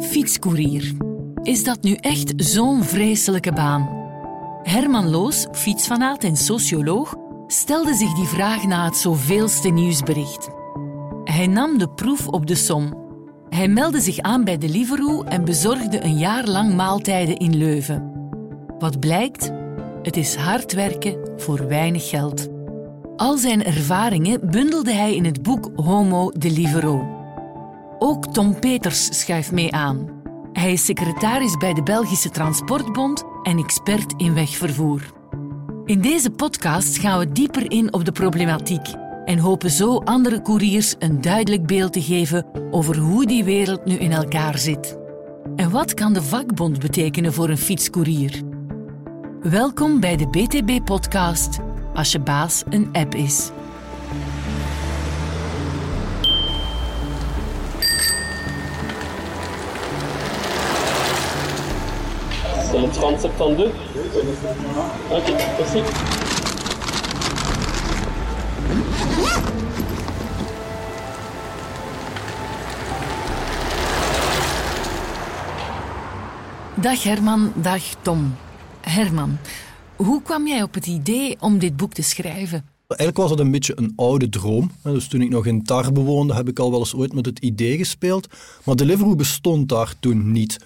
Fietscourier. Is dat nu echt zo'n vreselijke baan? Herman Loos, fietsfanaat en socioloog, stelde zich die vraag na het zoveelste nieuwsbericht. Hij nam de proef op de som. Hij meldde zich aan bij Deliveroo en bezorgde een jaar lang maaltijden in Leuven. Wat blijkt? Het is hard werken voor weinig geld. Al zijn ervaringen bundelde hij in het boek Homo Delivero. Ook Tom Peters schuift mee aan. Hij is secretaris bij de Belgische Transportbond en expert in wegvervoer. In deze podcast gaan we dieper in op de problematiek en hopen zo andere couriers een duidelijk beeld te geven over hoe die wereld nu in elkaar zit. En wat kan de vakbond betekenen voor een fietscourier? Welkom bij de BTB-podcast Als je baas een app is. C'est le 3072 Ok, merci. Dag Herman, dag Tom. Herman, hoe kwam jij op het idee om dit boek te schrijven? Eigenlijk was het een beetje een oude droom. Dus toen ik nog in Tarbe woonde, heb ik al wel eens ooit met het idee gespeeld. Maar Deliveroo bestond daar toen niet.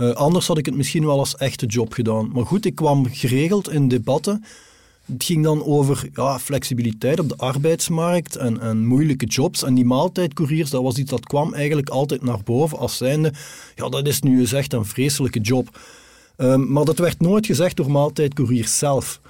Uh, anders had ik het misschien wel als echte job gedaan. Maar goed, ik kwam geregeld in debatten. Het ging dan over ja, flexibiliteit op de arbeidsmarkt en, en moeilijke jobs. En die maaltijdcouriers, dat was iets dat kwam eigenlijk altijd naar boven als zijnde, ja, dat is nu eens echt een vreselijke job. Um, maar dat werd nooit gezegd door maaltijdcouriers zelf.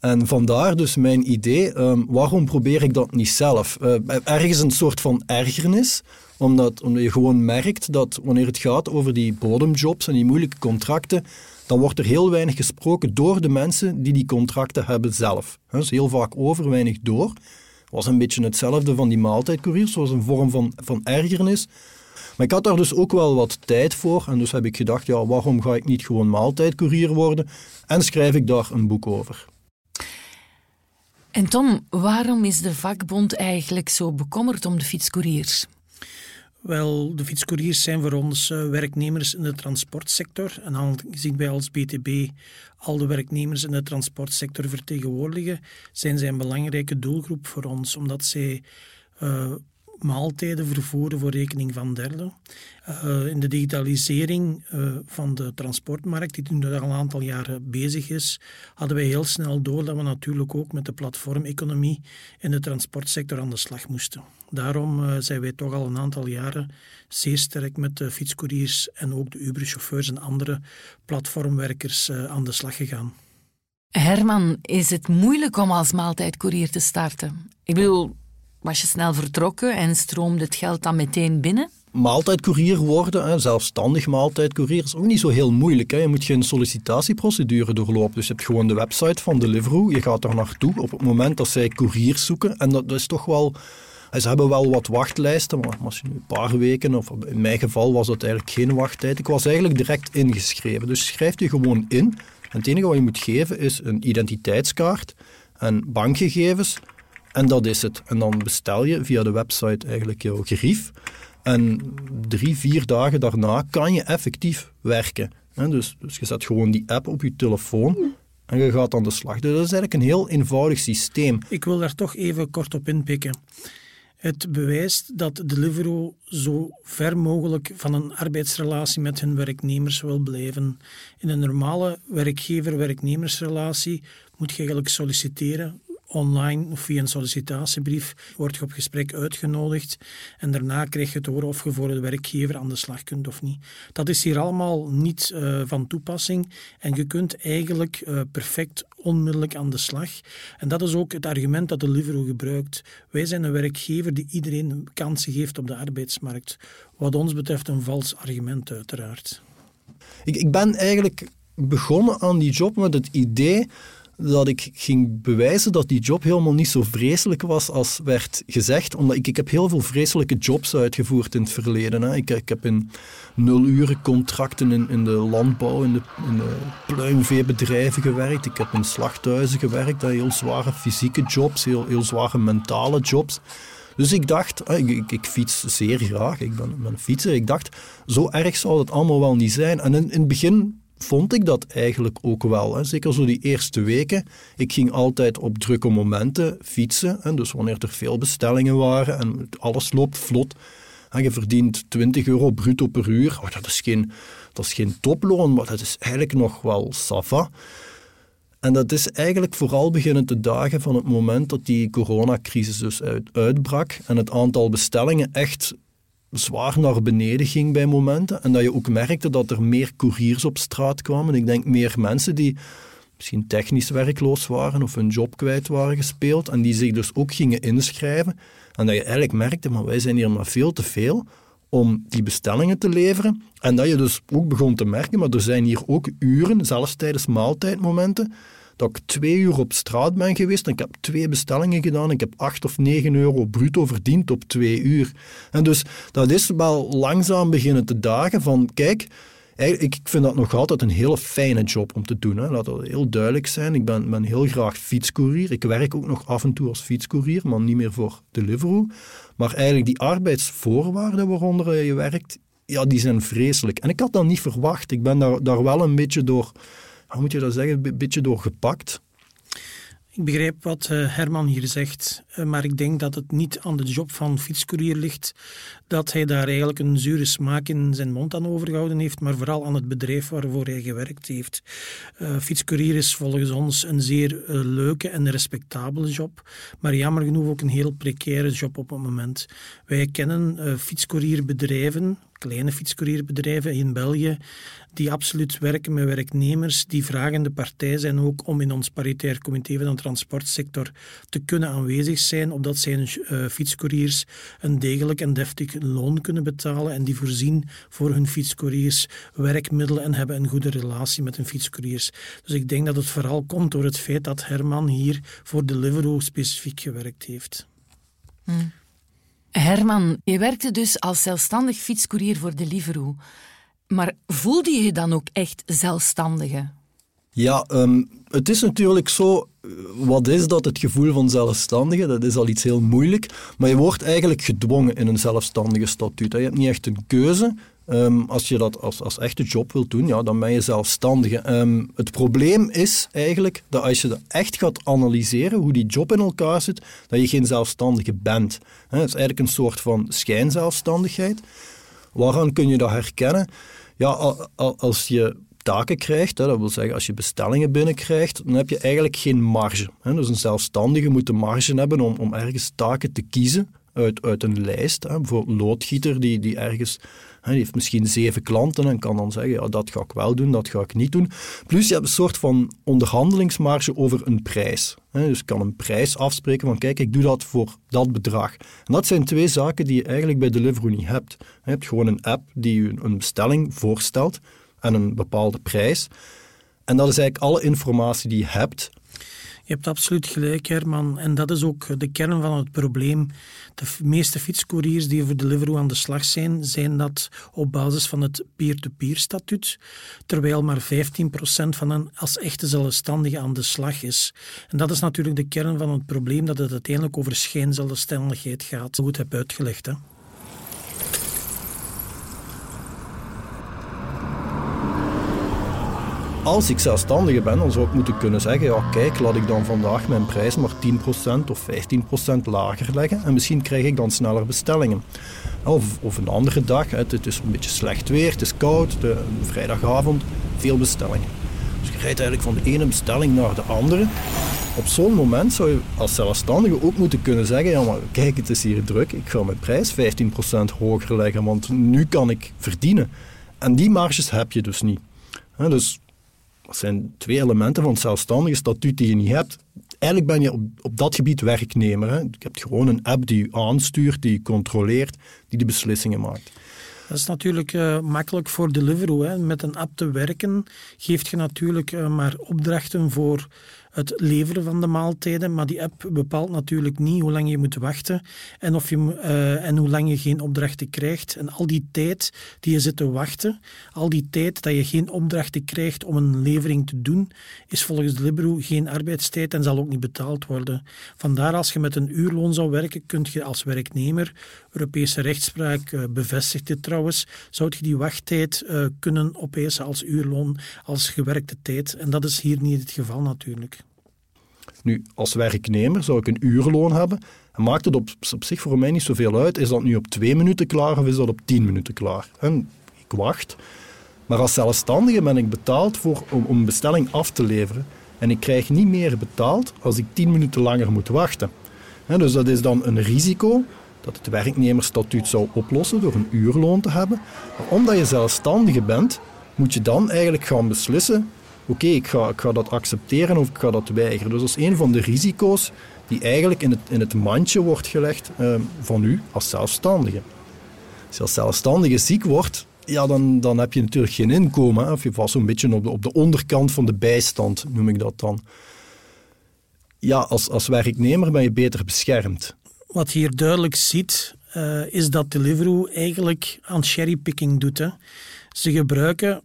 En vandaar dus mijn idee, um, waarom probeer ik dat niet zelf? Uh, ergens een soort van ergernis, omdat, omdat je gewoon merkt dat wanneer het gaat over die bodemjobs en die moeilijke contracten, dan wordt er heel weinig gesproken door de mensen die die contracten hebben zelf. Dus heel vaak over, weinig door. was een beetje hetzelfde van die maaltijdcouriers, zoals een vorm van, van ergernis. Maar ik had daar dus ook wel wat tijd voor. En dus heb ik gedacht, ja, waarom ga ik niet gewoon maaltijdcourier worden? En schrijf ik daar een boek over. En Tom, waarom is de vakbond eigenlijk zo bekommerd om de fietscouriers? Wel, de fietscouriers zijn voor ons uh, werknemers in de transportsector. En aangezien wij als BTB al de werknemers in de transportsector vertegenwoordigen, zijn zij een belangrijke doelgroep voor ons, omdat zij uh, maaltijden vervoeren voor rekening van derden. Uh, in de digitalisering uh, van de transportmarkt, die nu al een aantal jaren bezig is, hadden wij heel snel door dat we natuurlijk ook met de platformeconomie in de transportsector aan de slag moesten. Daarom uh, zijn wij toch al een aantal jaren zeer sterk met de fietscouriers en ook de Uber-chauffeurs en andere platformwerkers aan de slag gegaan. Herman, is het moeilijk om als maaltijdcourier te starten? Ik bedoel, was je snel vertrokken en stroomde het geld dan meteen binnen? Maaltijdcourier worden, zelfstandig maaltijdcourier, is ook niet zo heel moeilijk. Je moet geen sollicitatieprocedure doorlopen. Dus je hebt gewoon de website van Deliveroo. Je gaat daar naartoe op het moment dat zij couriers zoeken. En dat is toch wel... Ze hebben wel wat wachtlijsten, maar als je nu een paar weken, of in mijn geval was dat eigenlijk geen wachttijd. Ik was eigenlijk direct ingeschreven. Dus schrijf je gewoon in. En het enige wat je moet geven is een identiteitskaart en bankgegevens en dat is het. En dan bestel je via de website eigenlijk jouw gerief. En drie, vier dagen daarna kan je effectief werken. Dus, dus je zet gewoon die app op je telefoon en je gaat aan de slag. Dus dat is eigenlijk een heel eenvoudig systeem. Ik wil daar toch even kort op inpikken. Het bewijst dat Deliveroo zo ver mogelijk van een arbeidsrelatie met hun werknemers wil blijven. In een normale werkgever-werknemersrelatie moet je eigenlijk solliciteren online of via een sollicitatiebrief word je op gesprek uitgenodigd en daarna krijg je te horen of je voor de werkgever aan de slag kunt of niet. Dat is hier allemaal niet uh, van toepassing en je kunt eigenlijk uh, perfect onmiddellijk aan de slag. En dat is ook het argument dat de Livero gebruikt. Wij zijn een werkgever die iedereen kansen geeft op de arbeidsmarkt. Wat ons betreft een vals argument uiteraard. Ik, ik ben eigenlijk begonnen aan die job met het idee dat ik ging bewijzen dat die job helemaal niet zo vreselijk was als werd gezegd. Omdat ik, ik heb heel veel vreselijke jobs uitgevoerd in het verleden. Ik, ik heb in nuluren contracten in, in de landbouw, in de, in pluimveebedrijven gewerkt. Ik heb in slachthuizen gewerkt. Heel zware fysieke jobs, heel, heel zware mentale jobs. Dus ik dacht, ik, ik, fiets zeer graag, ik ben, een fietser. Ik dacht, zo erg zal het allemaal wel niet zijn. En in, in het begin vond ik dat eigenlijk ook wel. Hè. Zeker zo die eerste weken. Ik ging altijd op drukke momenten fietsen. Hè. Dus wanneer er veel bestellingen waren en alles loopt vlot. En je verdient 20 euro bruto per uur. Oh, dat, is geen, dat is geen toploon, maar dat is eigenlijk nog wel sava. En dat is eigenlijk vooral beginnen te dagen van het moment dat die coronacrisis dus uit, uitbrak en het aantal bestellingen echt zwaar naar beneden ging bij momenten. En dat je ook merkte dat er meer couriers op straat kwamen. Ik denk meer mensen die misschien technisch werkloos waren of hun job kwijt waren gespeeld en die zich dus ook gingen inschrijven. En dat je eigenlijk merkte, maar wij zijn hier maar veel te veel om die bestellingen te leveren. En dat je dus ook begon te merken, maar er zijn hier ook uren, zelfs tijdens maaltijdmomenten, dat ik twee uur op straat ben geweest en ik heb twee bestellingen gedaan. Ik heb acht of negen euro bruto verdiend op twee uur. En dus dat is wel langzaam beginnen te dagen van, kijk, ik vind dat nog altijd een hele fijne job om te doen. Hè. Laat dat heel duidelijk zijn. Ik ben, ben heel graag fietscourier. Ik werk ook nog af en toe als fietscourier, maar niet meer voor Deliveroo. Maar eigenlijk die arbeidsvoorwaarden waaronder je werkt, ja, die zijn vreselijk. En ik had dat niet verwacht. Ik ben daar, daar wel een beetje door hoe moet je dat zeggen, een beetje doorgepakt. Ik begrijp wat eh, Herman hier zegt, eh, maar ik denk dat het niet aan de job van fietscourier ligt dat hij daar eigenlijk een zure smaak in zijn mond aan overgehouden heeft, maar vooral aan het bedrijf waarvoor hij gewerkt heeft. Uh, is volgens ons een zeer leuke en respectabele job, maar jammer genoeg ook een heel precaire job op het moment. Wij kennen fietscourierbedrijven, kleine fietscourierbedrijven in België, die absoluut werken met werknemers die vragende partij zijn ook om in ons paritair comité van de transportsector te kunnen aanwezig zijn, opdat zijn uh, fietscouriers een degelijk en deftig loon kunnen betalen en die voorzien voor hun fietscouriers werkmiddelen en hebben een goede relatie met hun fietscouriers. Dus ik denk dat het vooral komt door het feit dat Herman hier voor Deliveroo specifiek gewerkt heeft. Hmm. Herman, je werkte dus als zelfstandig fietscourier voor Deliveroo. Maar voelde je je dan ook echt zelfstandige? Ja, um, het is natuurlijk zo. Eh, wat is dat, het gevoel van zelfstandige? Dat is al iets heel moeilijk. Maar je wordt eigenlijk gedwongen in een zelfstandige statuut. Je hebt niet echt een keuze. Um, als je dat als, als echte job wilt doen, ja, dan ben je zelfstandige. Um, het probleem is eigenlijk dat als je dat echt gaat analyseren, hoe die job in elkaar zit, dat je geen zelfstandige bent. Het is eigenlijk een soort van schijnzelfstandigheid. Waaraan kun je dat herkennen? Ja, als je taken krijgt, dat wil zeggen als je bestellingen binnenkrijgt, dan heb je eigenlijk geen marge. Dus een zelfstandige moet de marge hebben om, om ergens taken te kiezen uit, een lijst. Bijvoorbeeld een loodgieter die, die ergens die heeft misschien zeven klanten en kan dan zeggen, ja, dat ga ik wel doen, dat ga ik niet doen. Plus je hebt een soort van onderhandelingsmarge over een prijs. Dus je kan een prijs afspreken van, kijk, ik doe dat voor dat bedrag. En dat zijn twee zaken die je eigenlijk bij Deliveroo niet hebt. Je hebt gewoon een app die je een bestelling voorstelt en een bepaalde prijs. En dat is eigenlijk alle informatie die je hebt je hebt absoluut gelijk, Herman. En dat is ook de kern van het probleem. De meeste fietscouriers die voor Deliveroo aan de slag zijn, zijn dat op basis van het peer-to-peer statuut, terwijl maar 15% van hen als echte zelfstandige aan de slag is. En dat is natuurlijk de kern van het probleem, dat het uiteindelijk over schijnzelfstandigheid gaat. Goed heb uitgelegd, hè? Als ik zelfstandige ben, dan zou ik moeten kunnen zeggen, ja kijk, laat ik dan vandaag mijn prijs maar 10% of 15% lager leggen en misschien krijg ik dan sneller bestellingen. Of, of een andere dag, het is een beetje slecht weer, het is koud, de, vrijdagavond, veel bestellingen. Dus je rijdt eigenlijk van de ene bestelling naar de andere. Op zo'n moment zou je als zelfstandige ook moeten kunnen zeggen, ja maar kijk, het is hier druk, ik ga mijn prijs 15% hoger leggen, want nu kan ik verdienen. En die marges heb je dus niet. Dus dat zijn twee elementen van het zelfstandige statuut die je niet hebt. Eigenlijk ben je op, op dat gebied werknemer. Hè. Je hebt gewoon een app die je aanstuurt, die je controleert, die de beslissingen maakt. Dat is natuurlijk uh, makkelijk voor Deliveroo. Hè. Met een app te werken geeft je natuurlijk uh, maar opdrachten voor het leveren van de maaltijden, maar die app bepaalt natuurlijk niet hoe lang je moet wachten en, of je, uh, en hoe lang je geen opdrachten krijgt. En al die tijd die je zit te wachten, al die tijd dat je geen opdrachten krijgt om een levering te doen, is volgens Deliveroo geen arbeidstijd en zal ook niet betaald worden. Vandaar als je met een uurloon zou werken, kun je als werknemer, Europese rechtspraak uh, bevestigt dit trouwens, zou je die wachttijd uh, kunnen opeisen als uurloon, als gewerkte tijd. En dat is hier niet het geval natuurlijk. Nu, als werknemer zou ik een uurloon hebben. En maakt het op, op zich voor mij niet zoveel uit. Is dat nu op twee minuten klaar of is dat op tien minuten klaar? Ik wacht. Maar als zelfstandige ben ik betaald voor, om, om een bestelling af te leveren. En ik krijg niet meer betaald als ik tien minuten langer moet wachten. dus dat is dan een risico dat het werknemersstatuut zou oplossen door een uurloon te hebben. Maar omdat je zelfstandige bent, moet je dan eigenlijk gaan beslissen oké, ik, ga, dat accepteren of ik ga dat weigeren. Dus dat is een van de risico's die eigenlijk in het, in het mandje wordt gelegd uh, van u als zelfstandige. Als je als zelfstandige ziek wordt, ja, dan, dan heb je natuurlijk geen inkomen. Of je vast zo'n beetje op de, op de onderkant van de bijstand, noem ik dat dan. Ja, als, als werknemer ben je beter beschermd. Wat hier duidelijk ziet, uh, is dat Deliveroo eigenlijk aan cherrypicking doet. Ze gebruiken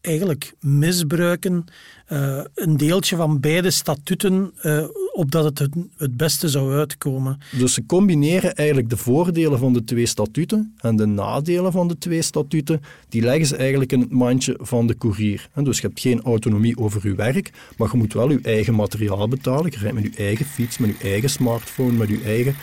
eigenlijk misbruiken uh, een deeltje van beide statuten uh, opdat het, het beste zou uitkomen. Dus ze combineren eigenlijk de voordelen van de twee statuten en de nadelen van de twee statuten, die leggen ze eigenlijk in het mandje van de courier. Dus je hebt geen autonomie over je werk, maar je moet wel je eigen materiaal betalen. Je rijdt met je eigen fiets, met je eigen smartphone, met je eigen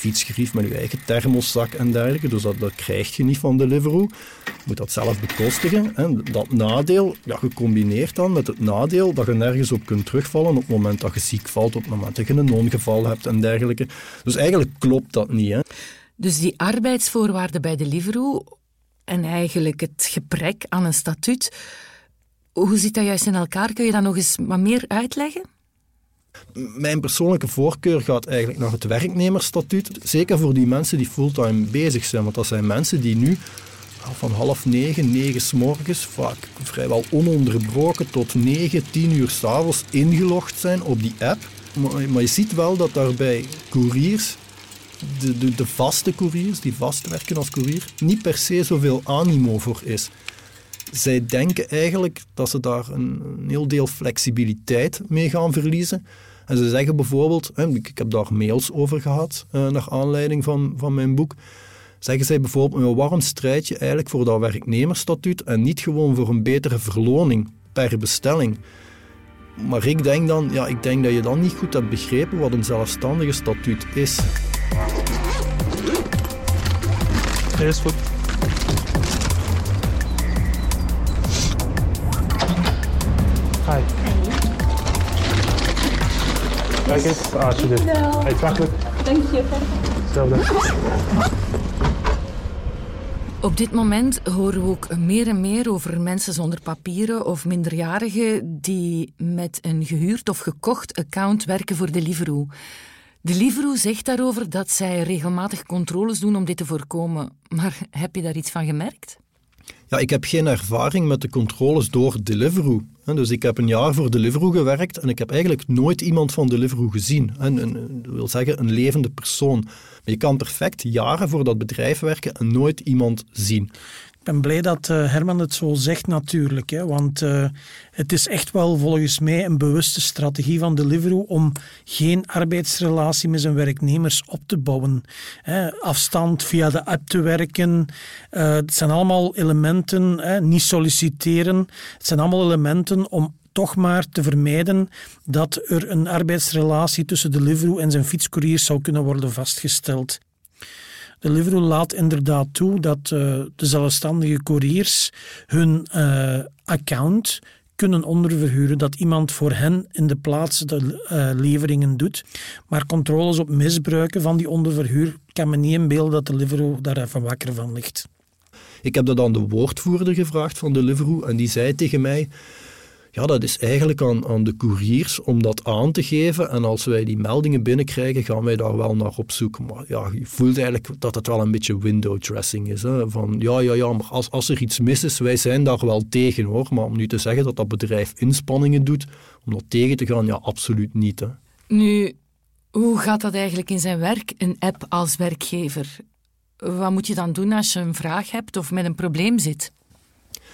fietsgerief met je eigen thermoszak en dergelijke. Dus dat, dat krijg je niet van Deliveroo. Je moet dat zelf bekostigen. En dat nadeel, ja, gecombineerd dan met het nadeel dat je nergens op kunt terugvallen op het moment dat je ziek valt, op het moment dat je een ongeval hebt en dergelijke. Dus eigenlijk klopt dat niet. Hè. Dus die arbeidsvoorwaarden bij Deliveroo en eigenlijk het gebrek aan een statuut, hoe zit dat juist in elkaar? Kun je dat nog eens wat meer uitleggen? Mijn persoonlijke voorkeur gaat eigenlijk naar het werknemersstatuut. Zeker voor die mensen die fulltime bezig zijn. Want dat zijn mensen die nu van half negen, negen s morgens, vaak vrijwel ononderbroken tot negen, tien uur s'avonds ingelogd zijn op die app. Maar, je ziet wel dat daarbij couriers, de, de, de vaste couriers, die vast werken als courier, niet per se zoveel animo voor is zij denken eigenlijk dat ze daar een, heel deel flexibiliteit mee gaan verliezen. En ze zeggen bijvoorbeeld, ik heb daar mails over gehad, eh, naar aanleiding van, van mijn boek, zeggen zij bijvoorbeeld, waarom strijd je eigenlijk voor dat werknemersstatuut en niet gewoon voor een betere verloning per bestelling? Maar ik denk dan, ja, ik denk dat je dan niet goed hebt begrepen wat een zelfstandige statuut is. is goed. Kijk eens, alsjeblieft. Dank je. Hetzelfde. Op dit moment horen we ook meer en meer over mensen zonder papieren of minderjarigen die met een gehuurd of gekocht account werken voor Deliveroo. Deliveroo zegt daarover dat zij regelmatig controles doen om dit te voorkomen. Maar heb je daar iets van gemerkt? Ja, ik heb geen ervaring met de controles door Deliveroo. Dus ik heb een jaar voor Deliveroo gewerkt en ik heb eigenlijk nooit iemand van Deliveroo gezien. En, dat wil zeggen, een levende persoon. Maar je kan perfect jaren voor dat bedrijf werken en nooit iemand zien. Ik ben blij dat uh, Herman het zo zegt natuurlijk. Hè, want uh, het is echt wel volgens mij een bewuste strategie van Deliveroo om geen arbeidsrelatie met zijn werknemers op te bouwen. Hè, afstand via de app te werken. Uh, het zijn allemaal elementen, hè, niet solliciteren. Het zijn allemaal elementen om toch maar te vermijden dat er een arbeidsrelatie tussen Deliveroo en zijn fietscouriers zou kunnen worden vastgesteld. Deliveroo laat inderdaad toe dat uh, de zelfstandige couriers hun uh, account kunnen onderverhuren, dat iemand voor hen in de plaats de uh, leveringen doet. Maar controles op misbruiken van die onderverhuur kan me niet inbeelden dat Deliveroo daar even wakker van ligt. Ik heb dat aan de woordvoerder gevraagd van Deliveroo en die zei tegen mij Ja, dat is eigenlijk aan, aan de couriers om dat aan te geven. En als wij die meldingen binnenkrijgen, gaan wij daar wel naar op zoek. Maar ja, je voelt eigenlijk dat het wel een beetje window dressing is. Hè? Van ja, ja, ja, maar als, als er iets mis is, wij zijn daar wel tegen hoor. Maar om nu te zeggen dat dat bedrijf inspanningen doet om dat tegen te gaan, ja, absoluut niet. Hè? Nu, hoe gaat dat eigenlijk in zijn werk, een app als werkgever? Wat moet je dan doen als je een vraag hebt of met een probleem zit?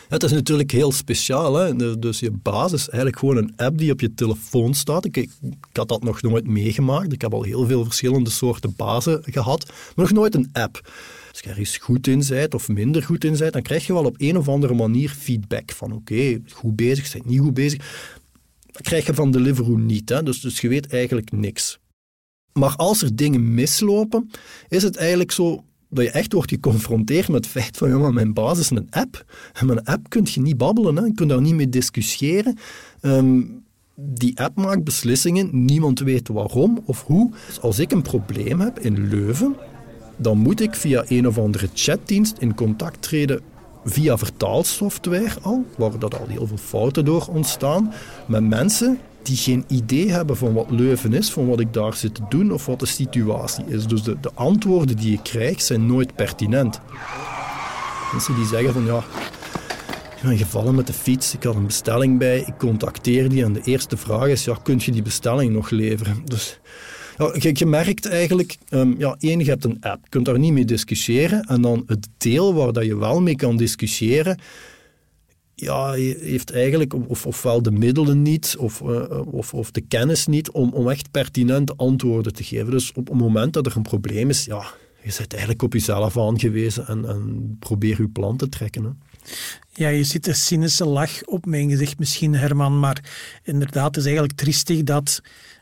Het is natuurlijk heel speciaal. Hè? Dus je basis is eigenlijk gewoon een app die op je telefoon staat. Ik, ik, had dat nog nooit meegemaakt. Ik heb al heel veel verschillende soorten bazen gehad, maar nog nooit een app. Als je ergens goed in bent of minder goed in bent, dan krijg je wel op een of andere manier feedback van oké, goed bezig, zijn niet goed bezig. Dat krijg je van Deliveroo niet. Hè? Dus, dus je weet eigenlijk niks. Maar als er dingen mislopen, is het eigenlijk zo dat je echt wordt geconfronteerd met het feit van, ja, mijn basis is een app. En met een app kun je niet babbelen, hè. je kunt daar niet mee discussiëren. Ehm, die app maakt beslissingen, niemand weet waarom of hoe. Dus als ik een probleem heb in Leuven, dan moet ik via een of andere chatdienst in contact treden via vertaalsoftware al, waar dat al heel veel fouten door ontstaan, met mensen die geen idee hebben van wat Leuven is, van wat ik daar zit te doen of wat de situatie is. Dus de, de antwoorden die je krijgt zijn nooit pertinent. Mensen die zeggen van ja, ik ben gevallen met de fiets, ik had een bestelling bij, ik contacteer die en de eerste vraag is ja, kun je die bestelling nog leveren? Dus ja, je, merkt eigenlijk, um, ja, één, je hebt een app, je kunt daar niet mee discussiëren en dan het deel waar dat je wel mee kan discussiëren, ja, heeft eigenlijk of, ofwel de middelen niet of, uh, of, of de kennis niet om, om echt pertinente antwoorden te geven. Dus op het moment dat er een probleem is, ja, je zit eigenlijk op jezelf aangewezen en, en probeer je plan te trekken. Hè. Ja, je ziet een cynische lach op mijn gezicht misschien, Herman, maar inderdaad, het is eigenlijk triestig dat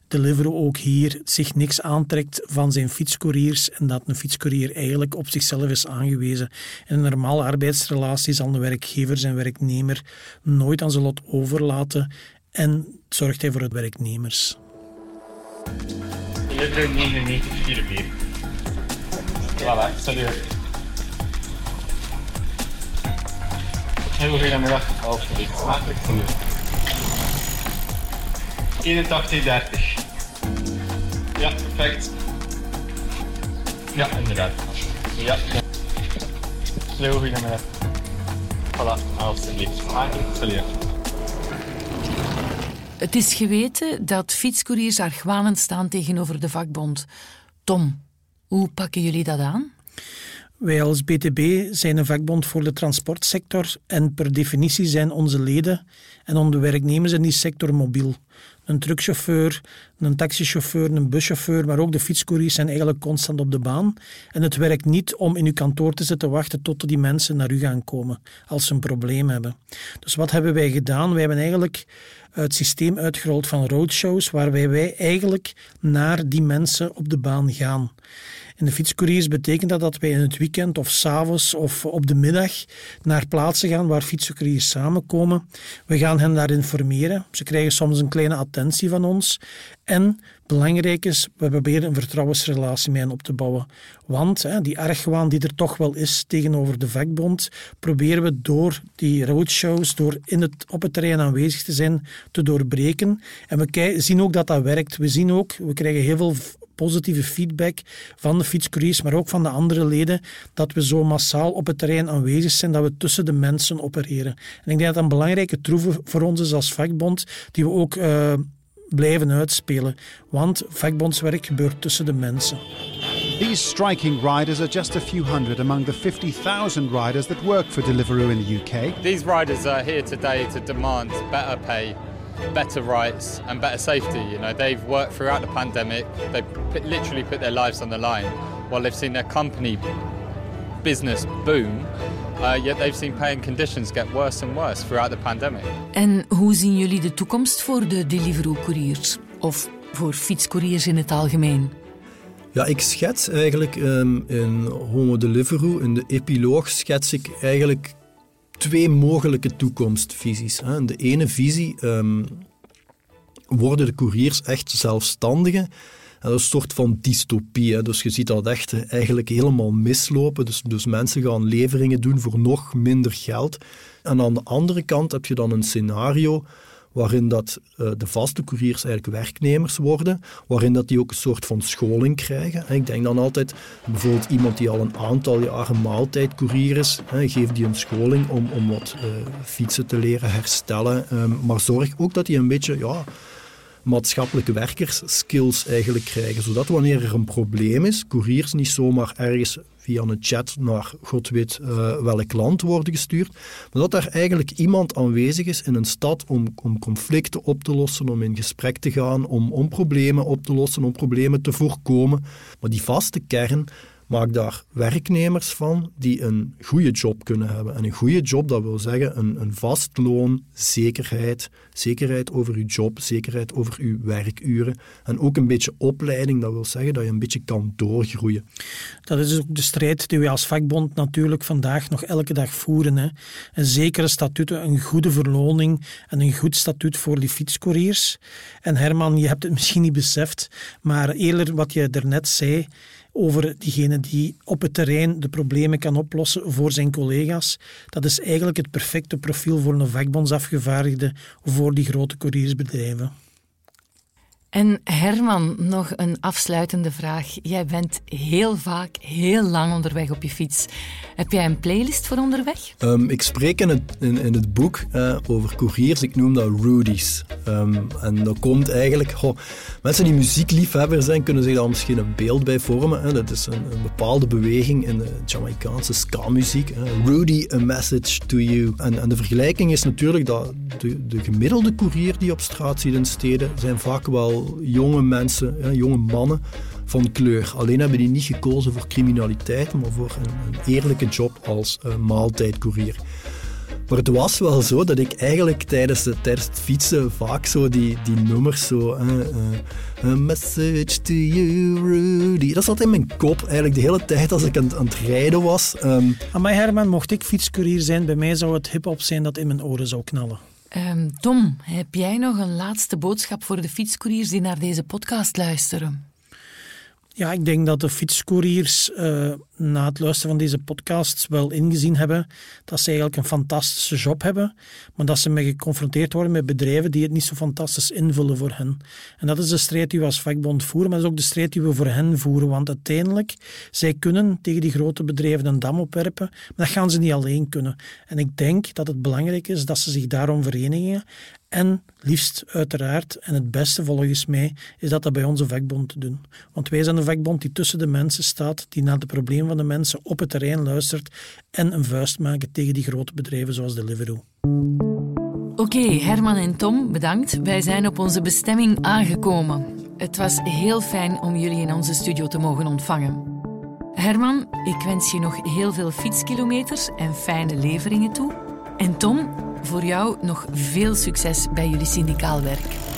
Deliveroo ook hier zich niks aantrekt van zijn fietscouriers en dat een fietscourier eigenlijk op zichzelf is aangewezen. In een normale arbeidsrelatie zal een werkgever zijn werknemer nooit aan zijn lot overlaten en zorgt hij voor het werknemers. Deliveroo 9944. Voilà, salut. Heel goedemiddag, alsjeblieft. Smakelijk. 8130. Ja, perfect. Ja, inderdaad. Ja. Heel goedemiddag. Voilà, alsjeblieft. Salut. Het is geweten dat fietscouriers argwanend staan tegenover de vakbond. Tom, hoe pakken jullie dat aan? Wij als BTB zijn een vakbond voor de transportsector en per definitie zijn onze leden en onze werknemers in die sector mobiel. Een truckchauffeur, een taxichauffeur, een buschauffeur, maar ook de fietscouriers zijn eigenlijk constant op de baan. En het werkt niet om in uw kantoor te zitten wachten tot die mensen naar u gaan komen als ze een probleem hebben. Dus wat hebben wij gedaan? Wij hebben eigenlijk het systeem uitgerold van roadshows, waarbij wij eigenlijk naar die mensen op de baan gaan. In de fietscouriers betekent dat dat wij in het weekend of s'avonds of op de middag naar plaatsen gaan waar fietscouriers samenkomen. We gaan hen daar informeren. Ze krijgen soms een kleine attentie van ons. En belangrijk is, we proberen een vertrouwensrelatie met hen op te bouwen. Want hè, die argwaan die er toch wel is tegenover de vakbond, proberen we door die roadshows, door in het, op het terrein aanwezig te zijn, te doorbreken. En we zien ook dat dat werkt. We zien ook, we krijgen heel veel positieve feedback van de fietscouriers, maar ook van de andere leden, dat we zo massaal op het terrein aanwezig zijn, dat we tussen de mensen opereren. En ik denk dat dat een belangrijke troeven voor ons is als vakbond, die we ook uh, blijven uitspelen. Want vakbondswerk gebeurt tussen de mensen. These striking riders are just a few hundred among the 50,000 riders that work for Deliveroo in the UK. These riders are here today to demand better pay better rights and better safety. You know, they've worked throughout the pandemic. They've put, literally put their lives on the line while they've seen their company business boom. Uh, yet they've seen pay and conditions get worse and worse throughout the pandemic. En hoe zien jullie de toekomst voor de Deliveroo-couriers? Of voor fietscouriers in het algemeen? Ja, ik schets eigenlijk um, in Homo Deliveroo, in de epiloog schets ik eigenlijk twee mogelijke toekomstvisies. De ene visie um, worden de couriers echt zelfstandigen. En dat is een soort van dystopie. Hè. Dus je ziet dat echt eigenlijk helemaal mislopen. Dus, dus mensen gaan leveringen doen voor nog minder geld. En aan de andere kant heb je dan een scenario waarin dat, uh, de vaste couriers eigenlijk werknemers worden, waarin dat die ook een soort van scholing krijgen. Ik denk dan altijd, bijvoorbeeld iemand die al een aantal jaren maaltijdcourier is, geef die een scholing om, om wat uh, fietsen te leren herstellen, um, maar zorg ook dat hij een beetje... Ja, maatschappelijke werkers-skills eigenlijk krijgen. Zodat wanneer er een probleem is, couriers niet zomaar ergens via een chat naar god weet uh, welk land worden gestuurd, maar dat daar eigenlijk iemand aanwezig is in een stad om, om conflicten op te lossen, om in gesprek te gaan, om, om problemen op te lossen, om problemen te voorkomen. Maar die vaste kern, Maak daar werknemers van die een goede job kunnen hebben. En een goede job, dat wil zeggen een, een vast loon, zekerheid, zekerheid over uw job, zekerheid over uw werkuren. En ook een beetje opleiding, dat wil zeggen dat je een beetje kan doorgroeien. Dat is ook de strijd die we als vakbond natuurlijk vandaag nog elke dag voeren. Hè. Een zekere statuten, een goede verloning en een goed statuut voor die fietscouriers. En Herman, je hebt het misschien niet beseft, maar eerder wat je daarnet zei, over diegene die op het terrein de problemen kan oplossen voor zijn collega's. Dat is eigenlijk het perfecte profiel voor een vakbondsafgevaardigde voor die grote couriersbedrijven. En Herman, nog een afsluitende vraag. Jij bent heel vaak heel lang onderweg op je fiets. Heb jij een playlist voor onderweg? Um, ik spreek in het, in, het boek uh, over couriers, ik noem dat Rudy's. Um, en dat komt eigenlijk... Mensen die muziekliefhebber zijn, kunnen zich daar misschien een beeld bij vormen. Hè. Dat is een, een, bepaalde beweging in de Jamaicaanse ska-muziek. Rudy, a message to you. En, en, de vergelijking is natuurlijk dat de, de gemiddelde courier die op straat ziet in steden, zijn vaak wel jonge mensen, jonge mannen van kleur. Alleen hebben die niet gekozen voor criminaliteit, maar voor een, een eerlijke job als uh, maaltijdcourier. Maar het was wel zo dat ik eigenlijk tijdens, de, tijdens het fietsen vaak zo die, die nummers zo... Uh, a message to you, Rudy. Dat zat in mijn kop eigenlijk de hele tijd als ik aan, aan het rijden was. Um, aan mij Herman, mocht ik fietscourier zijn, bij mij zou het hip-hop zijn dat in mijn oren zou knallen. Um, Tom, heb jij nog een laatste boodschap voor de fietscouriers die naar deze podcast luisteren? Ja, ik denk dat de fietscouriers uh, na het luisteren van deze podcast wel ingezien hebben dat ze eigenlijk een fantastische job hebben, maar dat ze mee geconfronteerd worden met bedrijven die het niet zo fantastisch invullen voor hen. En dat is de strijd die we als vakbond voeren, maar dat is ook de strijd die we voor hen voeren, want uiteindelijk, zij kunnen tegen die grote bedrijven een dam opwerpen, maar dat gaan ze niet alleen kunnen. En ik denk dat het belangrijk is dat ze zich daarom verenigen en liefst uiteraard, en het beste volgens mij, is dat dat bij onze vakbond doen. Want wij zijn een vakbond die tussen de mensen staat, die naar de problemen van de mensen op het terrein luistert en een vuist maken tegen die grote bedrijven zoals Deliveroo. Oké, Herman en Tom, bedankt. Wij zijn op onze bestemming aangekomen. Het was heel fijn om jullie in onze studio te mogen ontvangen. Herman, ik wens je nog heel veel fietskilometers en fijne leveringen toe. En Tom, voor jou nog veel succes bij jullie syndicaal werk.